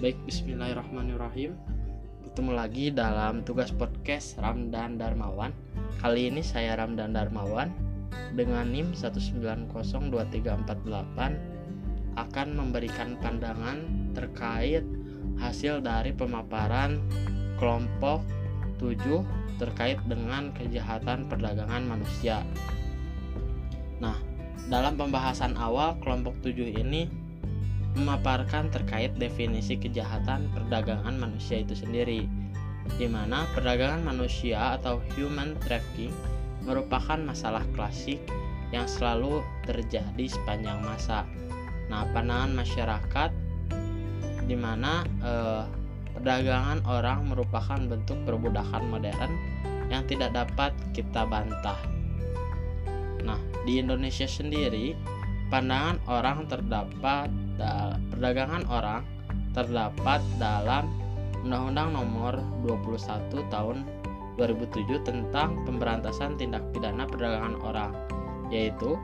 Baik, bismillahirrahmanirrahim. Bertemu lagi dalam tugas podcast Ramdan Darmawan. Kali ini saya Ramdan Darmawan dengan NIM 1902348 akan memberikan pandangan terkait hasil dari pemaparan kelompok 7 terkait dengan kejahatan perdagangan manusia. Nah, dalam pembahasan awal kelompok 7 ini memaparkan terkait definisi kejahatan perdagangan manusia itu sendiri, di mana perdagangan manusia atau human trafficking merupakan masalah klasik yang selalu terjadi sepanjang masa. Nah, pandangan masyarakat di mana eh, perdagangan orang merupakan bentuk perbudakan modern yang tidak dapat kita bantah. Nah, di Indonesia sendiri, pandangan orang terdapat perdagangan orang terdapat dalam Undang-Undang Nomor 21 Tahun 2007 tentang pemberantasan tindak pidana perdagangan orang, yaitu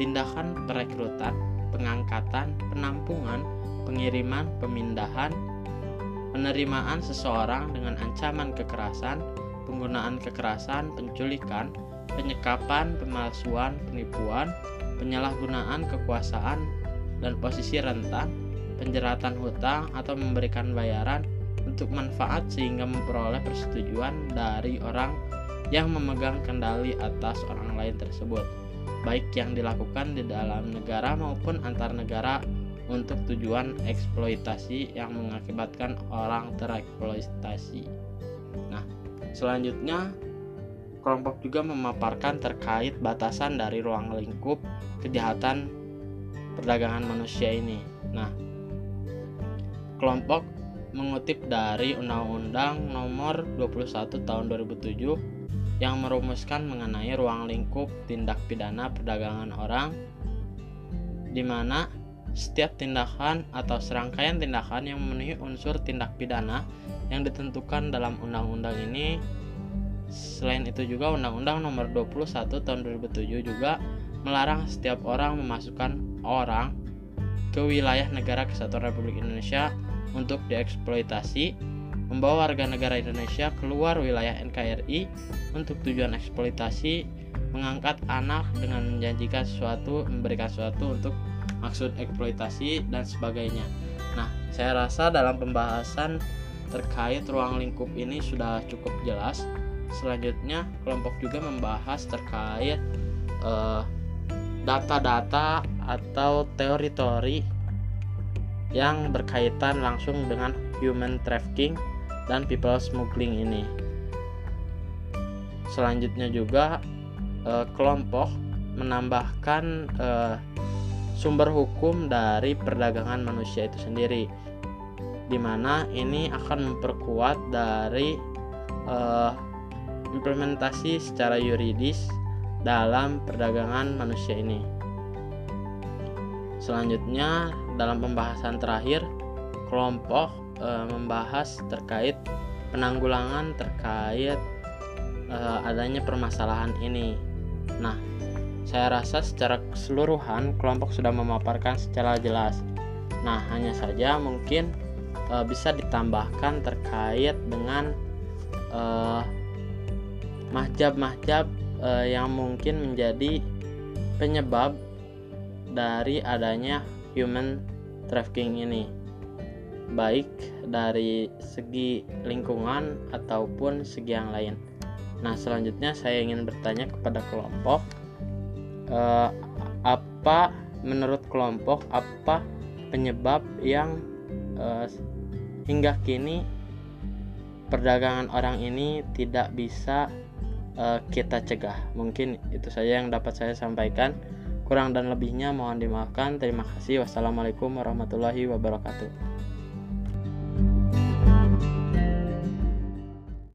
tindakan perekrutan, pengangkatan, penampungan, pengiriman, pemindahan, penerimaan seseorang dengan ancaman kekerasan, penggunaan kekerasan, penculikan, penyekapan, pemalsuan, penipuan, penyalahgunaan kekuasaan dan posisi rentan, penjeratan hutang atau memberikan bayaran untuk manfaat sehingga memperoleh persetujuan dari orang yang memegang kendali atas orang lain tersebut, baik yang dilakukan di dalam negara maupun antar negara untuk tujuan eksploitasi yang mengakibatkan orang tereksploitasi. Nah, selanjutnya kelompok juga memaparkan terkait batasan dari ruang lingkup kejahatan perdagangan manusia ini. Nah, kelompok mengutip dari Undang-Undang Nomor 21 Tahun 2007 yang merumuskan mengenai ruang lingkup tindak pidana perdagangan orang di mana setiap tindakan atau serangkaian tindakan yang memenuhi unsur tindak pidana yang ditentukan dalam undang-undang ini selain itu juga Undang-Undang Nomor 21 Tahun 2007 juga melarang setiap orang memasukkan orang ke wilayah negara kesatuan Republik Indonesia untuk dieksploitasi, membawa warga negara Indonesia keluar wilayah NKRI untuk tujuan eksploitasi, mengangkat anak dengan menjanjikan sesuatu, memberikan sesuatu untuk maksud eksploitasi dan sebagainya. Nah, saya rasa dalam pembahasan terkait ruang lingkup ini sudah cukup jelas. Selanjutnya, kelompok juga membahas terkait uh, data-data atau teori-teori yang berkaitan langsung dengan human trafficking dan people smuggling ini. Selanjutnya juga eh, kelompok menambahkan eh, sumber hukum dari perdagangan manusia itu sendiri, di mana ini akan memperkuat dari eh, implementasi secara yuridis dalam perdagangan manusia ini. Selanjutnya, dalam pembahasan terakhir, kelompok e, membahas terkait penanggulangan terkait e, adanya permasalahan ini. Nah, saya rasa secara keseluruhan kelompok sudah memaparkan secara jelas. Nah, hanya saja mungkin e, bisa ditambahkan terkait dengan mahjab-mahjab eh, yang mungkin menjadi penyebab dari adanya human trafficking ini baik dari segi lingkungan ataupun segi yang lain. Nah, selanjutnya saya ingin bertanya kepada kelompok eh, apa menurut kelompok apa penyebab yang eh, hingga kini perdagangan orang ini tidak bisa uh, kita cegah. Mungkin itu saja yang dapat saya sampaikan. Kurang dan lebihnya mohon dimaafkan. Terima kasih. Wassalamualaikum warahmatullahi wabarakatuh.